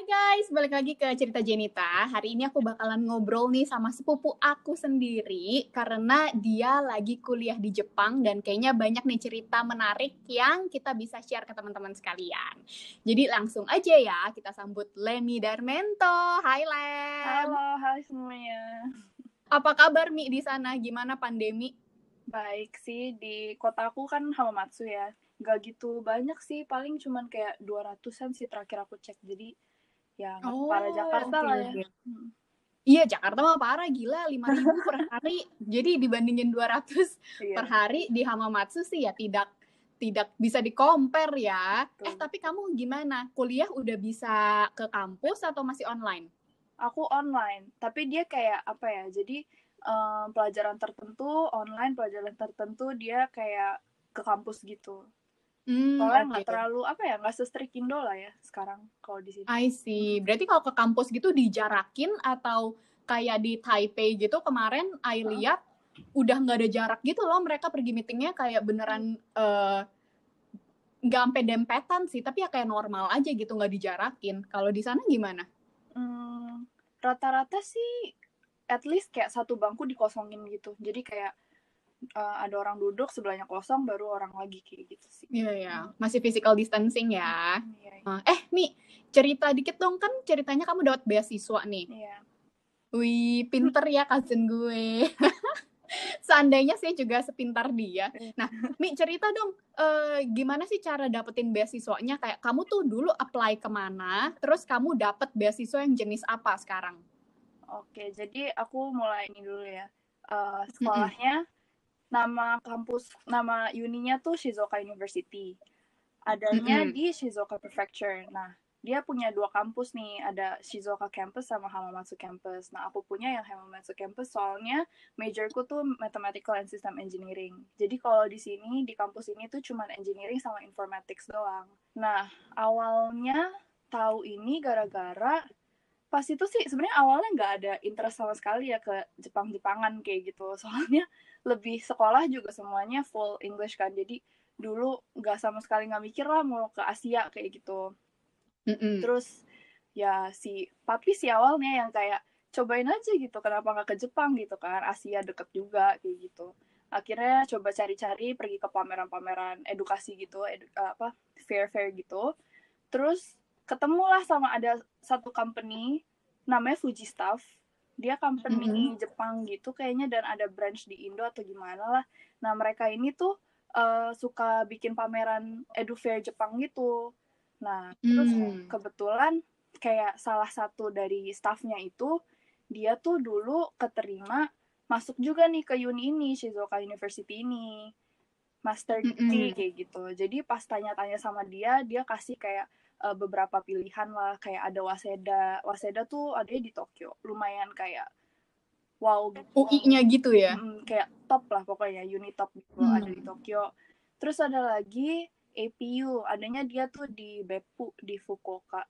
Hai guys, balik lagi ke cerita Jenita. Hari ini aku bakalan ngobrol nih sama sepupu aku sendiri karena dia lagi kuliah di Jepang dan kayaknya banyak nih cerita menarik yang kita bisa share ke teman-teman sekalian. Jadi langsung aja ya kita sambut Lemi Darmento. Hai Lem. Halo, hai semuanya. Apa kabar Mi di sana? Gimana pandemi? Baik sih, di kotaku kan Hamamatsu ya. Gak gitu banyak sih, paling cuman kayak 200-an sih terakhir aku cek. Jadi ya nggak Oh, para Jakarta lah ya. Hmm. Iya, Jakarta mah parah gila 5000 per hari. Jadi dibandingin 200 Iya. per hari di Hamamatsu sih ya tidak tidak bisa di compare ya. Betul. Eh tapi kamu gimana? Kuliah udah bisa ke kampus atau masih online? Aku online, tapi dia kayak apa ya? Jadi em, pelajaran tertentu online, pelajaran tertentu dia kayak ke kampus gitu. Hmm, Soalnya nggak terlalu apa ya, nggak se-strict Indo lah ya sekarang kalau di sini. I see. Berarti kalau ke kampus gitu dijarakin atau kayak di Taipei gitu kemarin I lihat udah nggak ada jarak gitu loh mereka pergi meetingnya kayak beneran eh, nggak sampai dempetan sih tapi ya kayak normal aja gitu nggak dijarakin. Kalau di sana gimana? Hmm, rata-rata sih at least kayak satu bangku dikosongin gitu. Jadi kayak uh, ada orang duduk sebelahnya kosong baru orang lagi kayak gitu sih. Iya ya, masih physical distancing ya. Iya, Ah, Eh, Mi, cerita dikit dong kan ceritanya kamu dapat beasiswa nih. iya. Wih, pinter ya cousin gue. Seandainya saya juga sepintar dia. Nah, Mi cerita dong, eh, gimana sih cara dapetin beasiswanya? Kayak kamu tuh dulu apply ke mana, terus kamu dapet beasiswa yang jenis apa sekarang? Oke, jadi aku mulai ini dulu ya. Uh, sekolahnya nama kampus nama uninya tuh Shizuoka University. Adanya Mm-mm. di Shizuoka Prefecture. Nah, dia punya dua kampus nih, ada Shizuoka Campus sama Hamamatsu Campus. Nah, aku punya yang Hamamatsu Campus soalnya majorku tuh Mathematical and System Engineering. Jadi kalau di sini di kampus ini tuh cuma engineering sama informatics doang. Nah, awalnya tahu ini gara-gara pas itu sih sebenarnya awalnya nggak ada interest sama sekali ya ke Jepang-Jepangan kayak gitu. Soalnya lebih sekolah juga semuanya full English kan. Jadi dulu nggak sama sekali nggak mikir lah mau ke Asia kayak gitu. Mm-mm. Terus ya si papi si awalnya yang kayak cobain aja gitu kenapa nggak ke Jepang gitu kan Asia deket juga kayak gitu akhirnya coba cari-cari pergi ke pameran-pameran edukasi gitu edu- apa fair-fair gitu terus ketemulah sama ada satu company namanya Fuji Staff dia company Jepang gitu kayaknya dan ada branch di Indo atau gimana lah. Nah mereka ini tuh eh, suka bikin pameran edu fair Jepang gitu. Nah terus Hmm. kebetulan kayak salah satu dari staffnya itu dia tuh dulu keterima masuk juga nih ke uni ini Shizuoka University ini. Master degree Mm-mm. kayak gitu. Jadi pas tanya-tanya sama dia dia kasih kayak eh, beberapa pilihan lah. Kayak ada Waseda. Waseda tuh ada di Tokyo. Lumayan kayak wow gitu UI-nya gitu ya? Mm, kayak top lah pokoknya. Uni top gitu Hmm. ada di Tokyo. Terus ada lagi APU adanya dia tuh di Beppu di Fukuoka.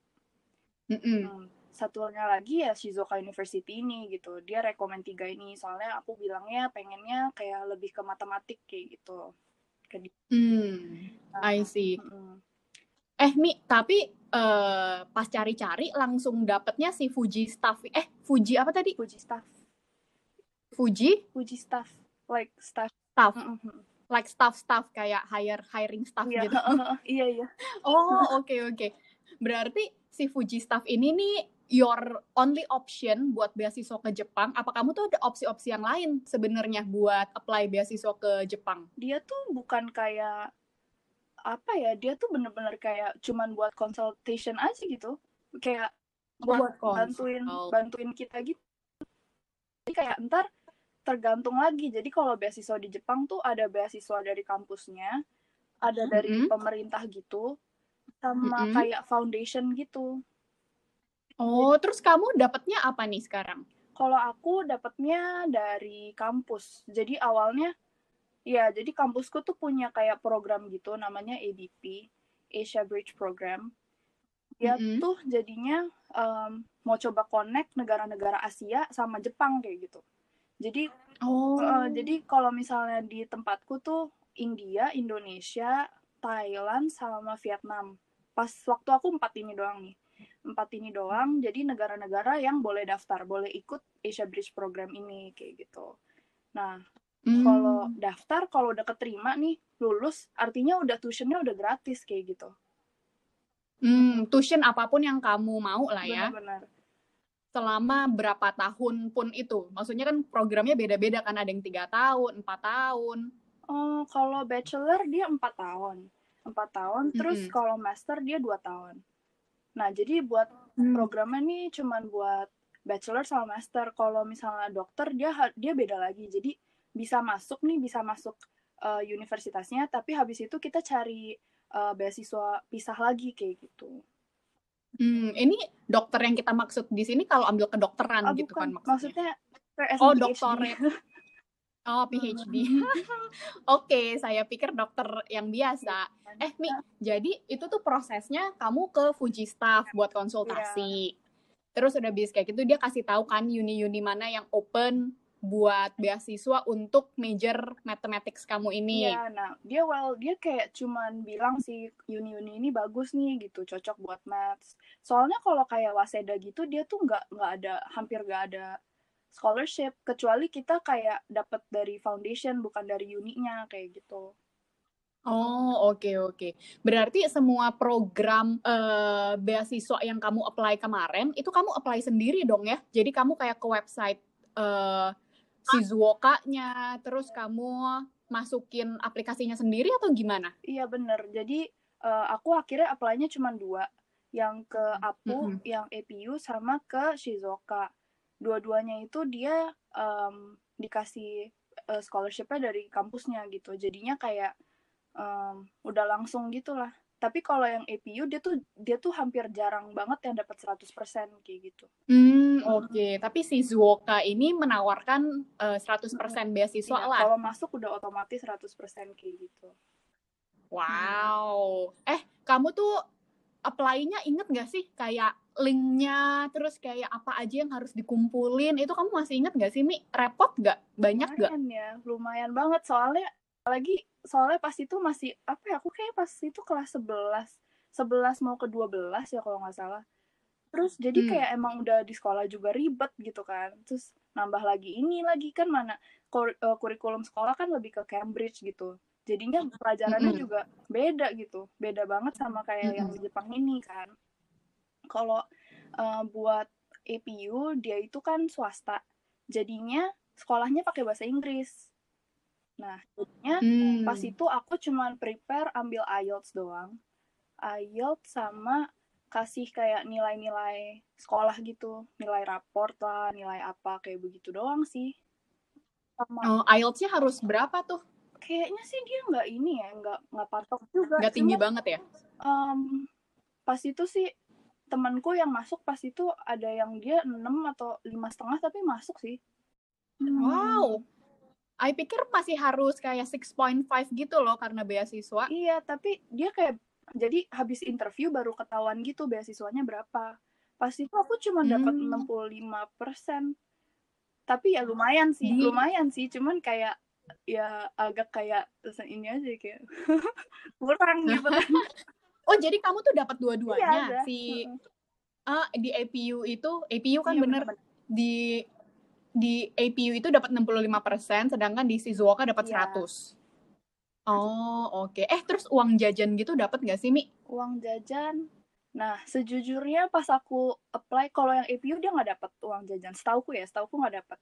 Mm-mm. Hmm, satunya lagi ya Shizuoka University ini gitu. Dia rekomend tiga ini. Soalnya aku bilangnya pengennya kayak lebih ke matematik kayak gitu. Ke di- Hmm, I see. Mm-mm. Eh, Mi, tapi eh, pas cari-cari langsung dapetnya si Fuji Staff. Eh, Fuji apa tadi? Fuji staff Fuji Fuji staff like staff Staff. Mm-mm. like staff-staff kayak hire hiring staff iya gitu. iya iya Oh, oke oke. Berarti si Fuji staff ini nih your only option buat beasiswa ke Jepang. Apa kamu tuh ada opsi-opsi yang lain sebenarnya buat apply beasiswa ke Jepang? dia tuh bukan kayak apa ya dia tuh bener-bener kayak cuman buat consultation aja gitu kayak buat, buat bantuin consult. bantuin kita gitu jadi kayak ntar tergantung lagi jadi kalau beasiswa di Jepang tuh ada beasiswa dari kampusnya ada dari Mhm. pemerintah gitu sama Mhm. kayak foundation gitu Oh, terus kamu dapatnya apa nih sekarang? kalau aku dapatnya dari kampus jadi awalnya ya jadi kampusku tuh punya kayak program gitu namanya ABP Asia Bridge Program dia Mhm. tuh jadinya em, mau coba connect negara-negara Asia sama Jepang kayak gitu jadi Oh. eh, jadi kalau misalnya di tempatku tuh India Indonesia Thailand sama Vietnam pas waktu aku empat ini doang nih empat ini doang. Jadi negara-negara yang boleh daftar, boleh ikut Asia Bridge program ini kayak gitu. Nah, hmm. kalau daftar, kalau udah keterima nih, lulus, artinya udah tuitionnya udah gratis kayak gitu. Hmm, tuition apa pun yang kamu mau lah ya. Benar-benar. Selama berapa tahun pun itu. Maksudnya kan programnya beda-beda kan ada yang tiga tahun, empat tahun. Oh, kalau bachelor dia empat tahun, empat tahun. Mm -hmm. Terus kalau master dia dua tahun. Nah, jadi buat mm. programnya nih cuman buat bachelor sama master. Kalau misalnya dokter dia dia beda lagi. Jadi bisa masuk nih, bisa masuk uh, universitasnya. Tapi habis itu kita cari uh, beasiswa pisah lagi kayak gitu. Hmm, ini dokter yang kita maksud di sini kalau ambil kedokteran oh, gitu kan maksudnya. Maksudnya Oh, dokter. Oh, PhD. Oke, okay, saya pikir dokter yang biasa. Eh, Mi, jadi itu tuh prosesnya kamu ke Fuji Staff buat konsultasi. Yeah. Terus udah bis kayak gitu dia kasih tahu kan uni-uni mana yang open buat beasiswa untuk major mathematics kamu ini. Iya, nah dia well dia kayak cuman bilang sih uni-uni ini bagus nih gitu, cocok buat maths. Soalnya kalau kayak Waseda gitu dia tuh nggak nggak ada hampir nggak ada scholarship kecuali kita kayak dapat dari foundation bukan dari uninya kayak gitu. Oh, oke okay, oke. Okay. Berarti semua program uh, beasiswa yang kamu apply kemarin itu kamu apply sendiri dong ya. Jadi kamu kayak ke website uh, Shizuoka-nya, terus kamu masukin aplikasinya sendiri atau gimana? Iya bener. Jadi uh, aku akhirnya apply-nya cuma dua, yang ke APU, mm -hmm. yang APU, sama ke Shizuoka. Dua-duanya itu dia um, dikasih uh, scholarship-nya dari kampusnya gitu. Jadinya kayak um, udah langsung gitu lah tapi kalau yang APU dia tuh dia tuh hampir jarang banget yang dapat 100% kayak gitu. Hmm, oke. Okay. Tapi si Zuoka ini menawarkan uh, 100% beasiswa iya, lah. Kalau masuk udah otomatis 100% kayak gitu. Wow. Hmm. Eh, kamu tuh apply-nya inget gak sih kayak linknya terus kayak apa aja yang harus dikumpulin itu kamu masih inget gak sih Mi repot gak banyak lumayan gak ya lumayan banget soalnya lagi soalnya pas itu masih apa ya aku kayak pas itu kelas 11 11 mau ke 12 ya kalau nggak salah. Terus jadi hmm. kayak emang udah di sekolah juga ribet gitu kan. Terus nambah lagi ini lagi kan mana kur uh, kurikulum sekolah kan lebih ke Cambridge gitu. Jadinya pelajarannya hmm. juga beda gitu. Beda banget sama kayak hmm. yang di Jepang ini kan. Kalau uh, buat APU dia itu kan swasta. Jadinya sekolahnya pakai bahasa Inggris Nah, jadinya hmm. pas itu aku cuma prepare ambil IELTS doang. IELTS sama kasih kayak nilai-nilai sekolah gitu, nilai raport lah, nilai apa kayak begitu doang sih. Sama oh, IELTS-nya harus berapa tuh? Kayaknya sih dia nggak ini ya, nggak nggak patok juga. Nggak tinggi Cuma, banget ya? Um, pas itu sih temanku yang masuk pas itu ada yang dia 6 atau lima setengah tapi masuk sih. Hmm. Wow, I pikir masih harus kayak 6.5 gitu loh karena beasiswa. Iya, tapi dia kayak jadi habis interview baru ketahuan gitu beasiswanya berapa. Pas itu aku cuma dapat hmm. 65%. Tapi ya lumayan sih, Di... lumayan sih, cuman kayak ya agak kayak ini aja kayak kurang gitu oh, jadi kamu tuh dapat dua-duanya iya, si uh, di APU itu, APU kan iya, bener, bener di di APU itu dapat 65%, sedangkan di Shizuoka dapat yeah. 100. Oh, oke. Okay. Eh, terus uang jajan gitu dapat nggak sih, Mi? Uang jajan? Nah, sejujurnya pas aku apply, kalau yang APU dia nggak dapat uang jajan. Setauku ya, setauku nggak dapat.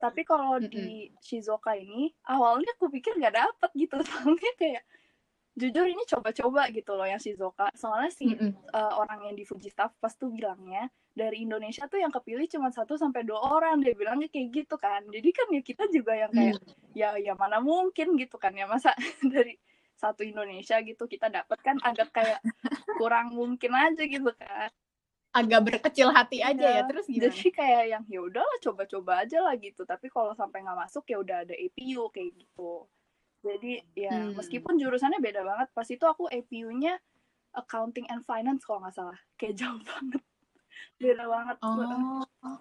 Tapi kalau mm -hmm. di Shizuoka ini, awalnya aku pikir nggak dapat gitu. Soalnya kayak, jujur ini coba-coba gitu loh yang Shizuoka. Soalnya si mm -hmm. uh, orang yang di Fuji Staff pas tuh bilangnya, dari Indonesia tuh yang kepilih cuma satu sampai dua orang dia bilangnya kayak gitu kan jadi kan ya kita juga yang kayak hmm. ya ya mana mungkin gitu kan ya masa dari satu Indonesia gitu kita dapat kan agak kayak kurang mungkin aja gitu kan agak berkecil hati aja ya, ya terus gimana? Jadi kayak yang ya udahlah coba-coba aja lah gitu. Tapi kalau sampai nggak masuk ya udah ada APU kayak gitu. Jadi ya hmm. meskipun jurusannya beda banget, pas itu aku APU-nya accounting and finance kalau nggak salah. Kayak jauh banget beda banget oh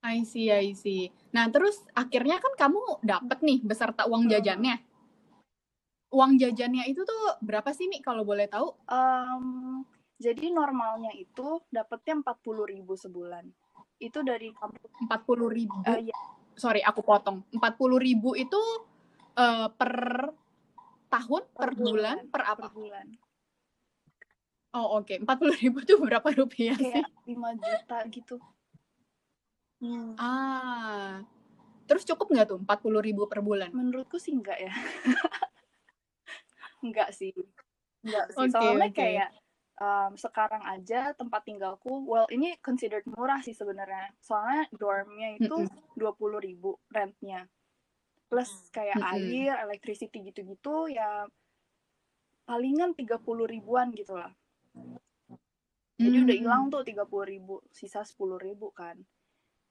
I see, I see. Nah, terus akhirnya kan kamu dapet nih beserta uang hmm. jajannya. Uang jajannya itu tuh berapa sih, Mi, kalau boleh tahu? Um, Jadi normalnya itu dapetnya 40 ribu sebulan. Itu dari kampus. 40 ribu. Uh, ya. Sorry, aku potong. 40 ribu itu uh, per tahun, per, per bulan, bulan, per apa? Per bulan. Oh oke, okay. 40 ribu itu berapa rupiah Kayak sih? 5 juta gitu. Hmm. Ah, terus cukup nggak tuh 40 ribu per bulan? Menurutku sih enggak ya. enggak sih. Enggak sih. Okay, Soalnya okay. kayak um, sekarang aja tempat tinggalku, well ini considered murah sih sebenarnya. Soalnya dormnya itu dua puluh ribu rentnya, plus kayak mm -hmm. air, electricity gitu-gitu ya palingan tiga puluh ribuan gitu lah. Jadi mm -hmm. udah hilang tuh tiga puluh ribu, sisa sepuluh ribu kan.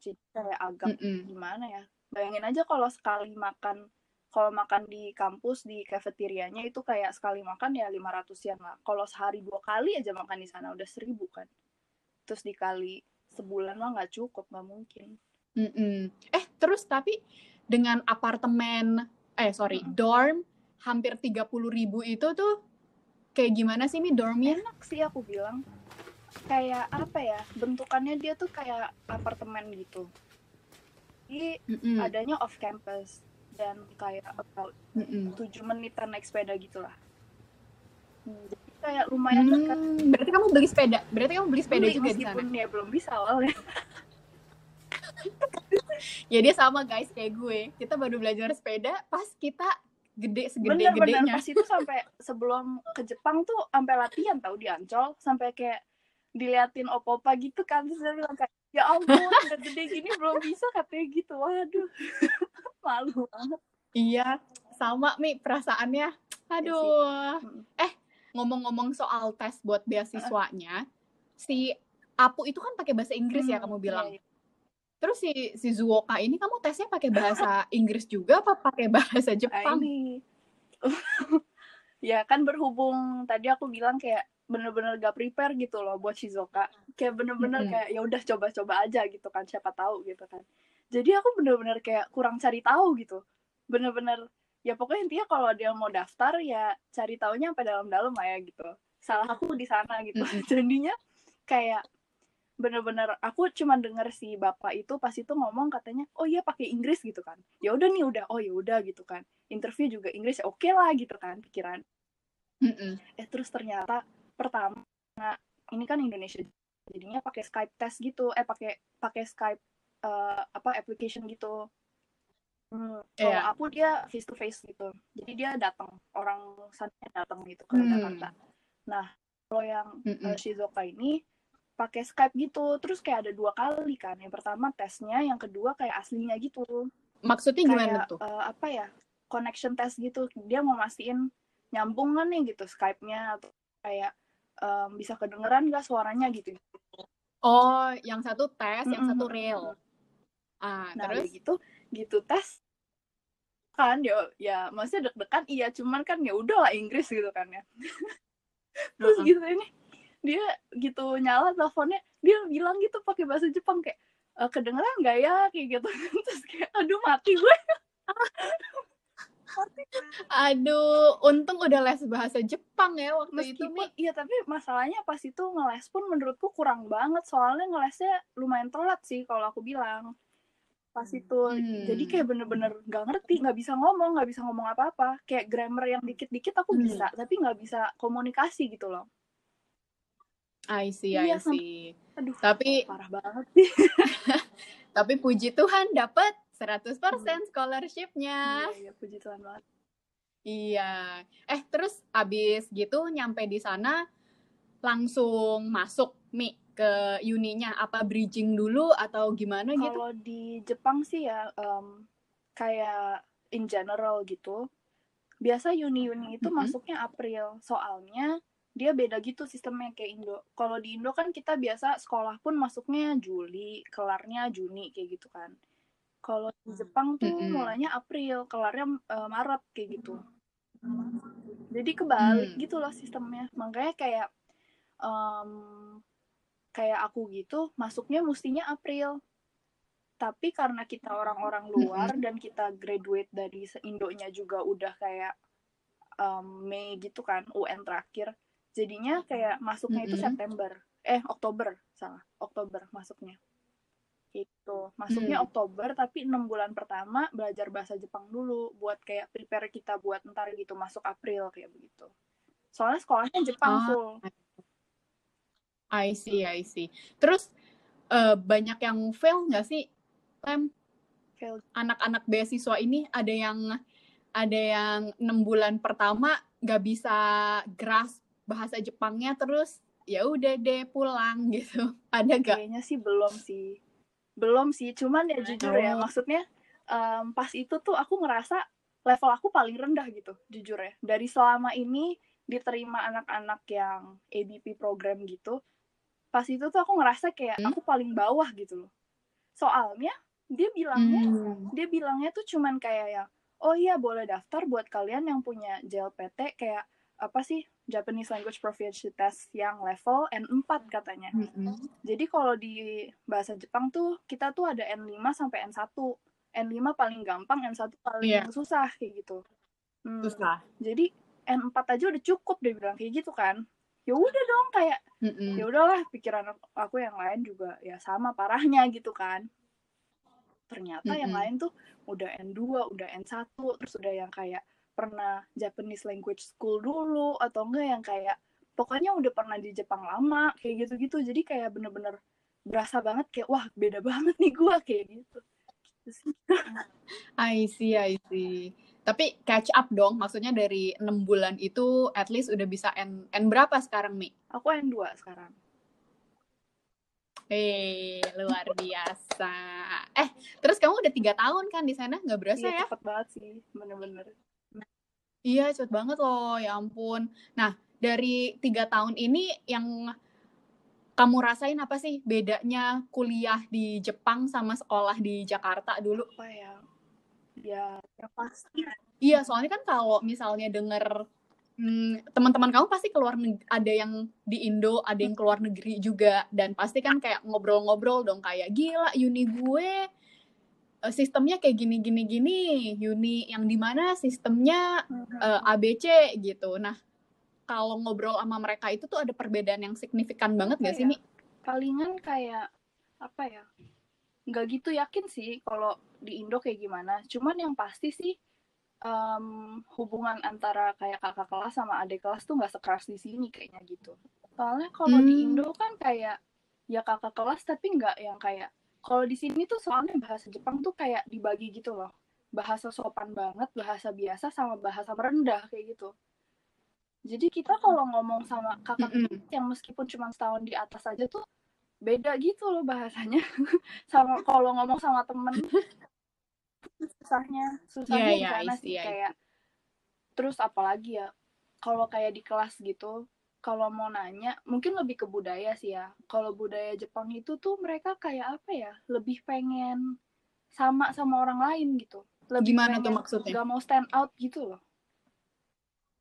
Jadi kayak agak mm -hmm. gimana ya? Bayangin aja kalau sekali makan kalau makan di kampus di kafeterianya itu kayak sekali makan ya 500 yen lah. Kalau sehari dua kali aja makan di sana udah seribu kan. Terus dikali sebulan mah nggak cukup, nggak mungkin. Mm -mm. Eh terus tapi dengan apartemen, eh sorry, mm -hmm. dorm hampir 30 ribu itu tuh kayak gimana sih nih dormnya? Enak sih aku bilang. Kayak apa ya, bentukannya dia tuh kayak apartemen gitu. Jadi mm -mm. adanya off campus dan kayak about tujuh menitan naik sepeda gitulah hmm, jadi kayak lumayan hmm, dekat berarti kamu beli sepeda berarti kamu beli sepeda beli, juga di sana ya belum bisa awalnya ya dia sama guys kayak gue. Kita baru belajar sepeda pas kita gede segede bener, gedenya bener. pas itu sampai sebelum ke Jepang tuh sampai latihan tahu di Ancol. Sampai kayak diliatin opo-opa gitu kan. Terus dia bilang kayak ya ampun udah gede gini belum bisa katanya gitu. Waduh. Malu banget. Iya sama mi perasaannya. Aduh. Eh ngomong-ngomong soal tes buat beasiswanya si Apu itu kan pakai bahasa Inggris ya kamu bilang? iya, iya. Terus si si Zuoka ini kamu tesnya pakai bahasa Inggris juga apa pakai bahasa Jepang? Ini. ya kan berhubung tadi aku bilang kayak bener-bener gak prepare gitu loh buat Shizuoka kayak bener-bener mm -hmm. kayak ya udah coba-coba aja gitu kan siapa tahu gitu kan jadi aku bener-bener kayak kurang cari tahu gitu bener-bener ya pokoknya intinya kalau dia mau daftar ya cari taunya sampai dalam-dalam lah ya gitu salah aku di sana gitu mm -hmm. jadinya kayak bener-bener aku cuma denger si bapak itu pas itu ngomong katanya oh iya pakai Inggris gitu kan ya udah nih udah oh ya udah gitu kan interview juga Inggris ya oke okay lah gitu kan pikiran mm -mm. eh terus ternyata pertama ini kan Indonesia jadinya pakai Skype test gitu eh pakai pakai Skype uh, apa application gitu hmm, kalau yeah. aku dia face to face gitu jadi dia datang orang sana datang gitu ke hmm. Jakarta nah kalau yang mm -mm. Uh, Shizuoka ini pakai Skype gitu. Terus kayak ada dua kali kan. Yang pertama tesnya yang kedua kayak aslinya gitu. Maksudnya kayak, gimana tuh? uh, apa ya connection test gitu. Dia mau mastiin nyambung kan nih gitu Skype-nya? Atau kayak um, bisa kedengeran gak suaranya gitu. Oh yang satu tes mm -hmm. yang satu real ah nah, terus? gitu gitu tes. Kan ya ya maksudnya deg-degan iya. Cuman kan ya udah lah Inggris gitu kan ya. Terus uh -huh. gitu ini dia gitu nyala teleponnya dia bilang gitu pakai bahasa Jepang kayak e, kedengeran nggak ya kayak gitu terus kayak aduh mati gue Aduh, untung udah les bahasa Jepang ya waktu Meskipun, itu. Iya, tapi masalahnya pas itu ngeles pun menurutku kurang banget. Soalnya ngelesnya lumayan telat sih kalau aku bilang. Pas itu, hmm. jadi kayak bener-bener gak ngerti, gak bisa ngomong, gak bisa ngomong apa-apa. Kayak grammar yang dikit-dikit aku hmm. bisa, tapi gak bisa komunikasi gitu loh. I see, iya, I see. Aduh, tapi parah banget sih. tapi puji Tuhan dapet 100% hmm. scholarship-nya. Iya, iya, puji Tuhan banget. Iya. Eh, terus abis gitu nyampe di sana langsung masuk Mi ke uninya apa bridging dulu atau gimana Kalo gitu? Kalau di Jepang sih ya um, kayak in general gitu. Biasa uni-uni itu mm -hmm. masuknya April. Soalnya dia beda gitu sistemnya kayak Indo. Kalau di Indo kan kita biasa sekolah pun masuknya Juli, kelarnya Juni kayak gitu kan. Kalau di Jepang tuh mm -hmm. mulainya April, kelarnya uh, Maret kayak gitu. Jadi kebalik mm. gitu loh sistemnya. Makanya kayak um, kayak aku gitu, masuknya mestinya April. Tapi karena kita orang-orang luar mm -hmm. dan kita graduate dari Indonya juga udah kayak um, Mei gitu kan, UN terakhir. Jadinya kayak masuknya itu Mm-mm. September eh Oktober salah Oktober masuknya itu masuknya Hmm. Oktober tapi enam bulan pertama belajar bahasa Jepang dulu buat kayak prepare kita buat ntar gitu masuk April kayak begitu soalnya sekolahnya Jepang Ah. full I see, I see. Terus eh, banyak yang fail nggak sih, Lem? Anak-anak beasiswa ini ada yang ada yang enam bulan pertama nggak bisa grasp bahasa Jepangnya terus ya udah deh pulang gitu. Ada nggak? kayaknya sih belum sih belum sih cuman ya jujur ya maksudnya em, pas itu tuh aku ngerasa level aku paling rendah gitu jujur ya dari selama ini diterima anak-anak yang ABP program gitu pas itu tuh aku ngerasa kayak Hmm. aku paling bawah gitu loh soalnya dia bilangnya Hmm. dia bilangnya tuh cuman kayak yang oh iya boleh daftar buat kalian yang punya JLPT kayak apa sih Japanese Language Proficiency Test yang level N4 katanya. Mm-mm. Jadi kalau di bahasa Jepang tuh kita tuh ada N5 sampai N1. N5 paling gampang, N1 paling Iya. susah kayak gitu. Hmm, Susah. Jadi N4 aja udah cukup dia bilang kayak gitu kan. Ya udah dong kayak Mm-mm. ya udahlah pikiran aku- yang lain juga ya sama parahnya gitu kan ternyata yang Mm-mm. lain tuh udah N2 udah N1 terus udah yang kayak pernah Japanese language school dulu atau enggak yang kayak pokoknya udah pernah di Jepang lama kayak gitu-gitu jadi kayak bener-bener berasa banget kayak wah beda banget nih gua kayak gitu. I see, I see. Tapi catch up dong, maksudnya dari enam bulan itu at least udah bisa N, N berapa sekarang, Mi? aku N2 sekarang Eh, luar biasa. Eh, terus kamu udah tiga tahun kan di sana? Nggak berasa iya ya? cepet banget sih bener-bener Iya, cepet banget loh, ya ampun. Nah, dari tiga tahun ini yang kamu rasain apa sih bedanya kuliah di Jepang sama sekolah di Jakarta dulu? apa ya ya yang pasti Iya, soalnya kan kalau misalnya denger hmm, teman-teman kamu pasti keluar ada yang di Indo, ada yang keluar negeri juga, dan pasti kan kayak ngobrol-ngobrol dong kayak gila uni gue eh, sistemnya kayak gini gini gini, uni yang di mana sistemnya eh, ABC gitu. Nah, kalau ngobrol sama mereka itu tuh ada perbedaan yang signifikan banget gak sih, ya? Mi? palingan kayak apa ya nggak gitu yakin sih kalau di Indo kayak gimana cuman yang pasti sih em, hubungan antara kayak kakak kelas sama adik kelas tuh nggak sekeras di sini kayaknya gitu soalnya kalau di Hmm. Indo kan kayak ya kakak kelas tapi nggak yang kayak kalau di sini tuh soalnya bahasa Jepang tuh kayak dibagi gitu loh. Bahasa sopan banget bahasa biasa sama bahasa merendah kayak gitu. Jadi kita kalau ngomong sama kakak Mm-mm. yang meskipun cuma setahun di atas aja tuh beda gitu loh bahasanya. Sama kalau ngomong sama temen susahnya. Susahnya iya, sana I sih I kayak terus apalagi ya kalau kayak di kelas gitu kalau mau nanya mungkin lebih ke budaya sih ya. Kalau budaya Jepang itu tuh mereka kayak apa ya? Lebih pengen sama sama orang lain gitu. Lebih Gimana tuh maksudnya? gak mau stand out gitu loh.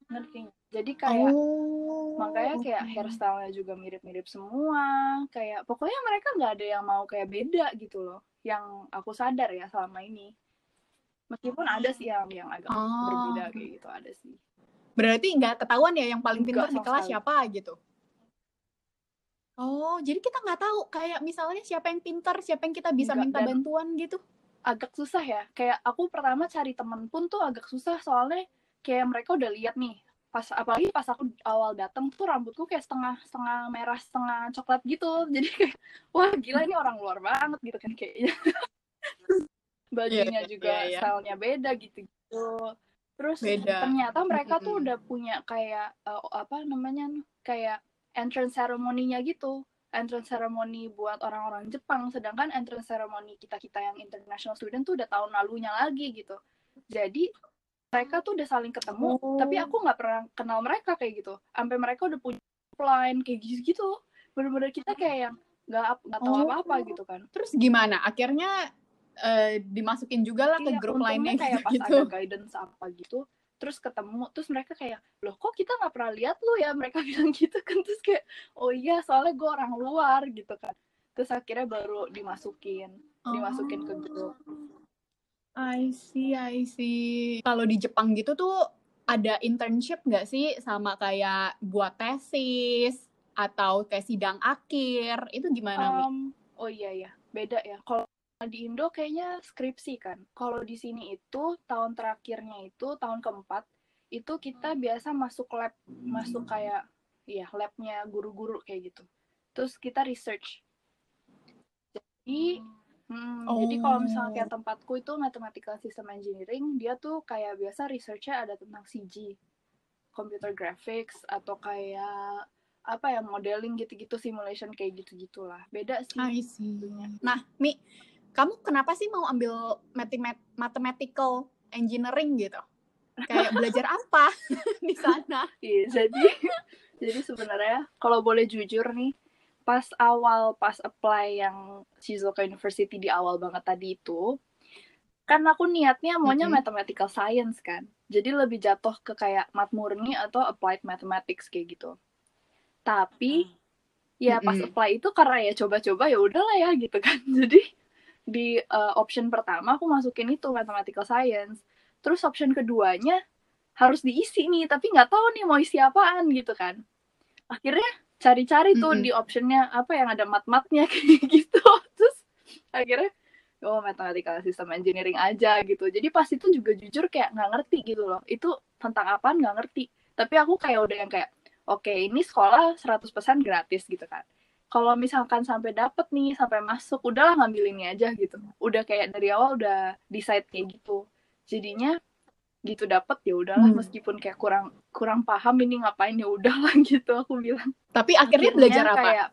Ngerti jadi kayak Oh, makanya kayak oke. hairstyle-nya juga mirip-mirip semua. Kayak pokoknya mereka nggak ada yang mau kayak beda gitu loh yang aku sadar ya selama ini. Meskipun ada sih yang yang agak Oh. berbeda kayak gitu ada sih Berarti nggak ketahuan ya yang paling pintar di kelas sekali. siapa gitu? Oh, jadi kita nggak tahu kayak misalnya siapa yang pintar, siapa yang kita bisa Nggak, minta bantuan gitu. agak susah ya kayak aku pertama cari temen pun tuh agak susah soalnya kayak mereka udah lihat nih pas apalagi pas aku awal datang tuh rambutku kayak setengah setengah merah setengah coklat gitu jadi kayak wah gila ini orang luar banget gitu kan kayaknya bajunya Iya, juga iya, iya. stylenya beda gitu gitu terus Beda. ternyata mereka tuh Mm-mm. udah punya kayak eh, apa namanya kayak entrance ceremony-nya gitu entrance ceremony buat orang-orang Jepang sedangkan entrance ceremony kita-kita yang international student tuh udah tahun lalunya lagi gitu jadi mereka tuh udah saling ketemu Oh. tapi aku nggak pernah kenal mereka kayak gitu sampai mereka udah punya line kayak gitu gitu bener-bener kita kayak yang nggak nggak tahu Oh. apa-apa gitu kan Terus gimana? Akhirnya eh, dimasukin juga lah ke Iya, grup untungnya lainnya kayak pas gitu. ada guidance apa gitu terus ketemu terus mereka kayak loh kok kita nggak pernah lihat lu ya mereka bilang gitu kan terus kayak oh iya soalnya gue orang luar gitu kan terus akhirnya baru dimasukin dimasukin ke grup I see, I see. Kalau di Jepang gitu tuh ada internship nggak sih sama kayak buat tesis atau kayak sidang akhir itu gimana Mi? Um, oh iya ya, beda ya. Kalau di Indo kayaknya skripsi kan. Kalau di sini itu tahun terakhirnya itu tahun keempat itu kita biasa masuk lab, masuk kayak ya labnya guru-guru kayak gitu. Terus kita research. Jadi Hmm, oh. Jadi kalau misalnya kayak tempatku itu mathematical system engineering, dia tuh kayak biasa researchnya ada tentang CG, computer graphics atau kayak apa ya modeling gitu-gitu, simulation kayak gitu-gitulah. Beda sih. I see. Nah, Mi, kamu kenapa sih mau ambil mathematical engineering gitu? Kayak belajar apa di sana? Iya, jadi jadi sebenarnya kalau boleh jujur nih, pas awal pas apply yang Shizuoka University di awal banget tadi itu kan aku niatnya maunya mm -hmm. mathematical science kan jadi lebih jatuh ke kayak mat murni atau applied mathematics kayak gitu tapi ya pas mm -hmm. apply itu karena ya coba-coba ya udahlah ya gitu kan jadi di uh, option pertama aku masukin itu mathematical science. Terus option keduanya harus diisi nih tapi nggak tahu nih mau isi apaan gitu kan. Akhirnya cari-cari tuh mm -hmm. di optionnya apa yang ada mat-matnya kayak gitu. Terus akhirnya oh mathematical system engineering aja gitu. Jadi pas itu juga jujur kayak nggak ngerti gitu loh. Itu tentang apa nggak ngerti. Tapi aku kayak udah yang kayak oke okay, ini sekolah 100% gratis gitu kan kalau misalkan sampai dapet nih sampai masuk udahlah ngambil ini aja gitu. Udah kayak dari awal udah decide kayak gitu. Jadinya gitu dapet ya udahlah hmm. meskipun kayak kurang kurang paham ini ngapain ya udahlah gitu aku bilang. Tapi akhirnya, akhirnya belajar apa? kayak,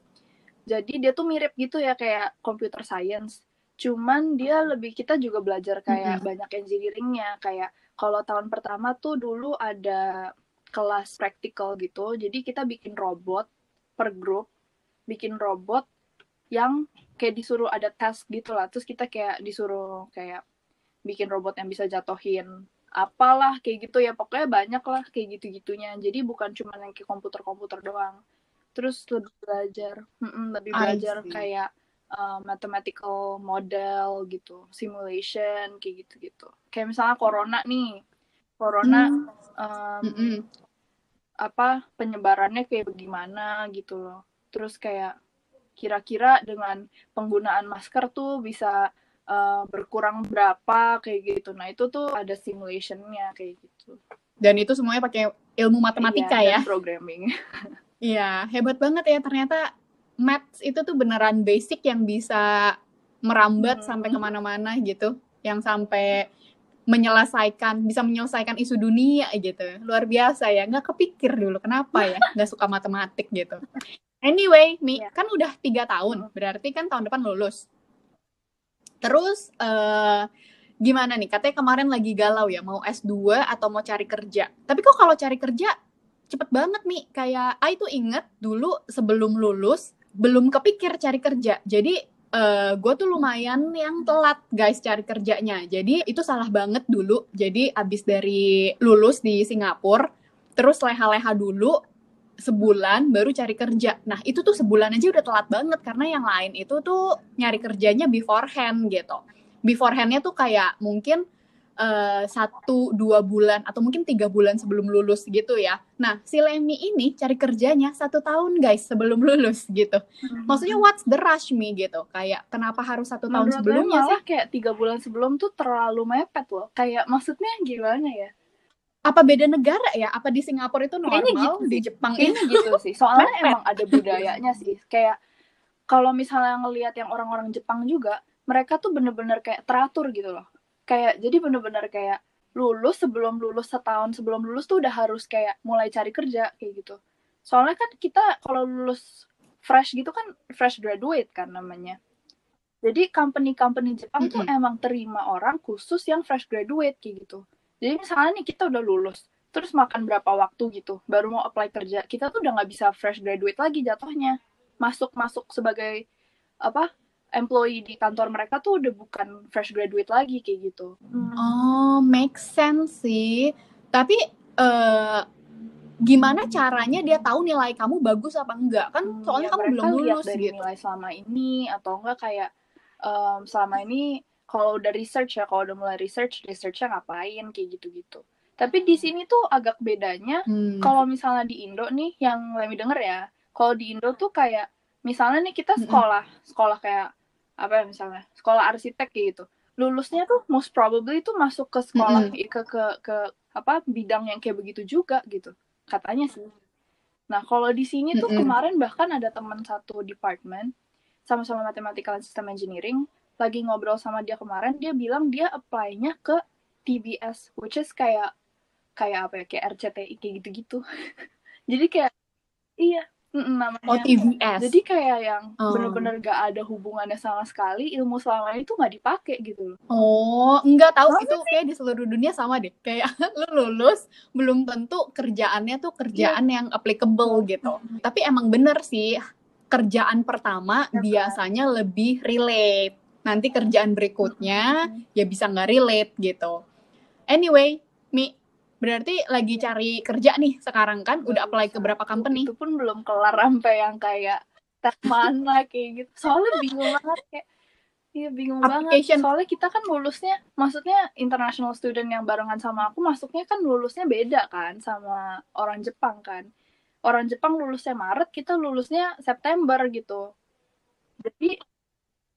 jadi dia tuh mirip gitu ya kayak computer science. Cuman dia lebih kita juga belajar kayak hmm. banyak engineeringnya. Kayak kalau tahun pertama tuh dulu ada kelas praktikal gitu. Jadi kita bikin robot per grup bikin robot yang kayak disuruh ada tes gitu lah terus kita kayak disuruh kayak bikin robot yang bisa jatohin apalah kayak gitu ya. Pokoknya banyak lah kayak gitu-gitunya. Jadi bukan cuma yang kayak komputer-komputer doang. Terus lebih belajar mm lebih belajar kayak uh, mathematical model gitu simulation kayak gitu-gitu. Kayak misalnya corona nih. Corona mm. um, mm -mm. apa penyebarannya kayak bagaimana gitu loh terus kayak kira-kira dengan penggunaan masker tuh bisa uh, berkurang berapa kayak gitu. Nah itu tuh ada simulationnya kayak gitu. Dan itu semuanya pakai ilmu matematika iya, ya? Programming. Iya hebat banget ya ternyata maths itu tuh beneran basic yang bisa merambat hmm. sampai ke mana-mana gitu, yang sampai menyelesaikan bisa menyelesaikan isu dunia gitu luar biasa ya nggak kepikir dulu kenapa ya nggak suka matematik gitu anyway mi yeah. kan udah tiga tahun berarti kan tahun depan lulus Terus uh, gimana nih? Katanya kemarin lagi galau ya, mau S2 atau mau cari kerja. Tapi kok kalau cari kerja cepet banget nih. Kayak ah itu inget dulu sebelum lulus belum kepikir cari kerja. Jadi uh, gue tuh lumayan yang telat guys cari kerjanya. Jadi itu salah banget dulu. Jadi abis dari lulus di Singapura, terus leha-leha dulu, sebulan baru cari kerja. Nah, itu tuh sebulan aja udah telat banget karena yang lain itu tuh nyari kerjanya beforehand gitu. Beforehandnya tuh kayak mungkin uh, satu dua bulan atau mungkin tiga bulan sebelum lulus gitu ya. Nah, si Lemi ini cari kerjanya satu tahun guys sebelum lulus gitu. Hmm. Maksudnya what's the rush me gitu? Kayak kenapa harus satu tahun sebelumnya sih? Kayak tiga bulan sebelum tuh terlalu mepet loh. Kayak maksudnya gimana ya? Apa beda negara ya? Apa di Singapura itu normal, gitu di Jepang ini gitu sih. Soalnya emang ada budayanya sih. Kayak kalau misalnya ngelihat yang orang-orang Jepang juga, mereka tuh bener-bener kayak teratur gitu loh. Kayak jadi bener-bener kayak lulus sebelum lulus setahun sebelum lulus tuh udah harus kayak mulai cari kerja kayak gitu. Soalnya kan kita kalau lulus fresh gitu kan fresh graduate kan namanya. Jadi company-company Jepang mm -hmm. tuh emang terima orang khusus yang fresh graduate kayak gitu jadi misalnya nih kita udah lulus terus makan berapa waktu gitu baru mau apply kerja kita tuh udah nggak bisa fresh graduate lagi jatuhnya. Masuk masuk sebagai apa employee di kantor mereka tuh udah bukan fresh graduate lagi kayak gitu. Oh make sense sih. Tapi uh, gimana caranya dia tahu nilai kamu bagus apa enggak? Kan hmm, soalnya ya, kamu belum lulus dari gitu. nilai selama ini atau enggak kayak um, selama ini kalau udah research ya kalau udah mulai research researchnya ngapain kayak gitu-gitu Tapi di sini tuh agak bedanya Hmm. kalau misalnya di Indo nih yang Lemi denger ya, kalau di Indo tuh kayak misalnya nih kita Mm-mm. sekolah, sekolah kayak apa ya misalnya, sekolah arsitek kayak gitu. Lulusnya tuh most probably tuh masuk ke sekolah ke ke ke apa bidang yang kayak begitu juga gitu. Katanya sih. Nah, kalau di sini tuh Mm-mm. kemarin bahkan ada teman satu department sama-sama mathematical and system engineering lagi ngobrol sama dia kemarin, dia bilang dia apply-nya ke TBS, which is kayak kayak apa ya, kayak RCTI kayak gitu-gitu. Jadi kayak iya, namanya. Oh, TVS. Jadi kayak yang Oh. bener-bener gak ada hubungannya sama sekali, ilmu selama itu nggak dipakai gitu loh. Oh, enggak tahu Masa itu kayak di seluruh dunia sama deh. Kayak lu lulus belum tentu kerjaannya tuh kerjaan yang applicable gitu. Tapi emang bener sih kerjaan pertama kan? biasanya lebih relate. Nanti kerjaan berikutnya ya bisa nggak relate gitu. Anyway, Mi, berarti lagi cari kerja nih sekarang kan? Udah apply ke berapa company? Itu pun belum kelar sampai yang kayak tes mana kayak gitu. Soalnya bingung banget kayak Iya bingung Application. banget. Soalnya kita kan lulusnya, maksudnya international student yang barengan sama aku, masuknya kan lulusnya beda kan sama orang Jepang kan. Orang Jepang lulusnya Maret, kita lulusnya September gitu. Jadi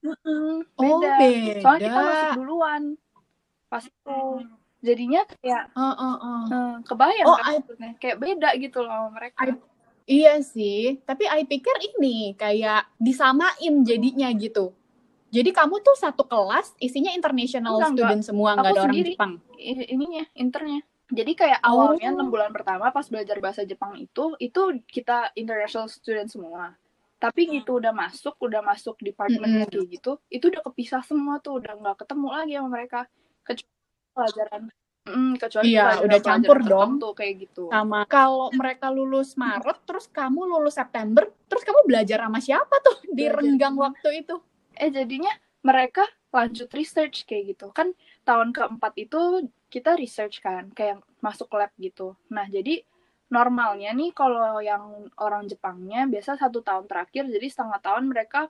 mm-mm, Oh, beda. beda. Soalnya kita masuk duluan. Pas itu. Jadinya kayak Oh, oh, oh. eh, kebayang Oh, kan I- maksudnya. Kayak beda gitu loh sama mereka. I- Iya sih, tapi I pikir ini kayak disamain jadinya gitu. Jadi kamu tuh satu kelas isinya international Enggak, student semua, Aku nggak ada orang. Jepang. Ininya internya jadi kayak Oh. awalnya enam bulan pertama pas belajar bahasa Jepang itu itu kita international student semua tapi gitu udah masuk udah masuk departmentnya Mm-mm. kayak gitu itu udah kepisah semua tuh udah nggak ketemu lagi sama mereka kecuali pelajaran Mm, kecuali Iya, pelajaran- udah campur pelajaran dong. tertentu kayak gitu Sama kalau mereka lulus Maret, terus kamu lulus September, terus kamu belajar sama siapa tuh di Belajar renggang sama- waktu itu? eh jadinya mereka lanjut research kayak gitu kan tahun keempat itu kita research kan kayak masuk lab gitu nah jadi normalnya nih kalau yang orang Jepangnya biasa satu tahun terakhir jadi setengah tahun mereka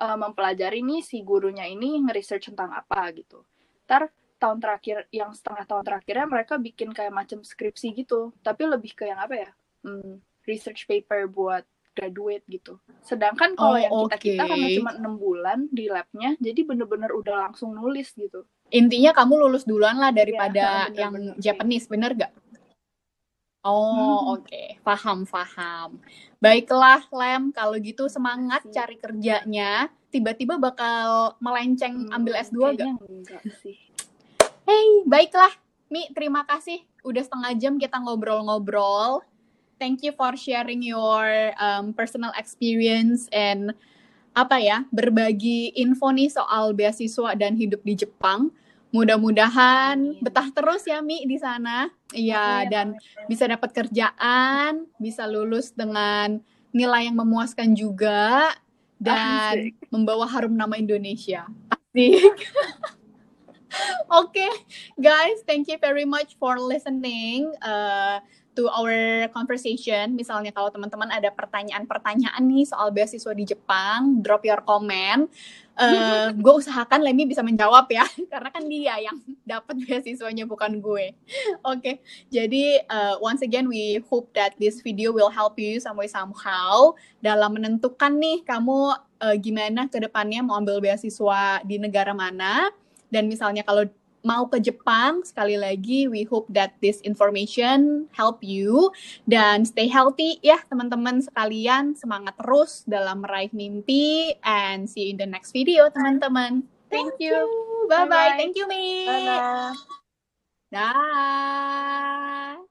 eh, mempelajari nih si gurunya ini nge-research tentang apa gitu ntar tahun terakhir yang setengah tahun terakhirnya mereka bikin kayak macam skripsi gitu tapi lebih ke yang apa ya hmm, research paper buat graduate gitu sedangkan Oh, kalau yang kita kita oke. karena cuma enam bulan di labnya jadi bener-bener udah langsung nulis gitu Intinya kamu lulus duluan lah daripada Iya, bener, yang bener. Japanese, bener gak? Oh, Hmm. oke. Paham, paham. Baiklah, Lem. Kalau gitu semangat cari kerjanya. Tiba-tiba bakal melenceng ambil S2 gak? Hmm, enggak sih Hey, baiklah. Mi, terima kasih. Udah setengah jam kita ngobrol-ngobrol. Thank you for sharing your um, personal experience and apa ya, berbagi info nih soal beasiswa dan hidup di Jepang. Mudah-mudahan betah terus ya Mi di sana. Iya, dan bisa dapat kerjaan, bisa lulus dengan nilai yang memuaskan juga dan Asik. membawa harum nama Indonesia. Asik. Oke, guys, thank you very much for listening uh, to our conversation. Misalnya kalau teman-teman ada pertanyaan-pertanyaan nih soal beasiswa di Jepang, drop your comment. Uh, gue usahakan Lemmy bisa menjawab ya, karena kan dia yang dapat beasiswanya bukan gue. Oke, jadi uh, once again we hope that this video will help you some way somehow dalam menentukan nih kamu uh, gimana ke depannya mau ambil beasiswa di negara mana. Dan misalnya kalau mau ke Jepang, sekali lagi we hope that this information help you dan stay healthy ya teman-teman sekalian. Semangat terus dalam meraih mimpi and see you in the next video teman-teman. Thank you. Bye-bye. Bye-bye. Thank you, Mi. Dadah. Dah.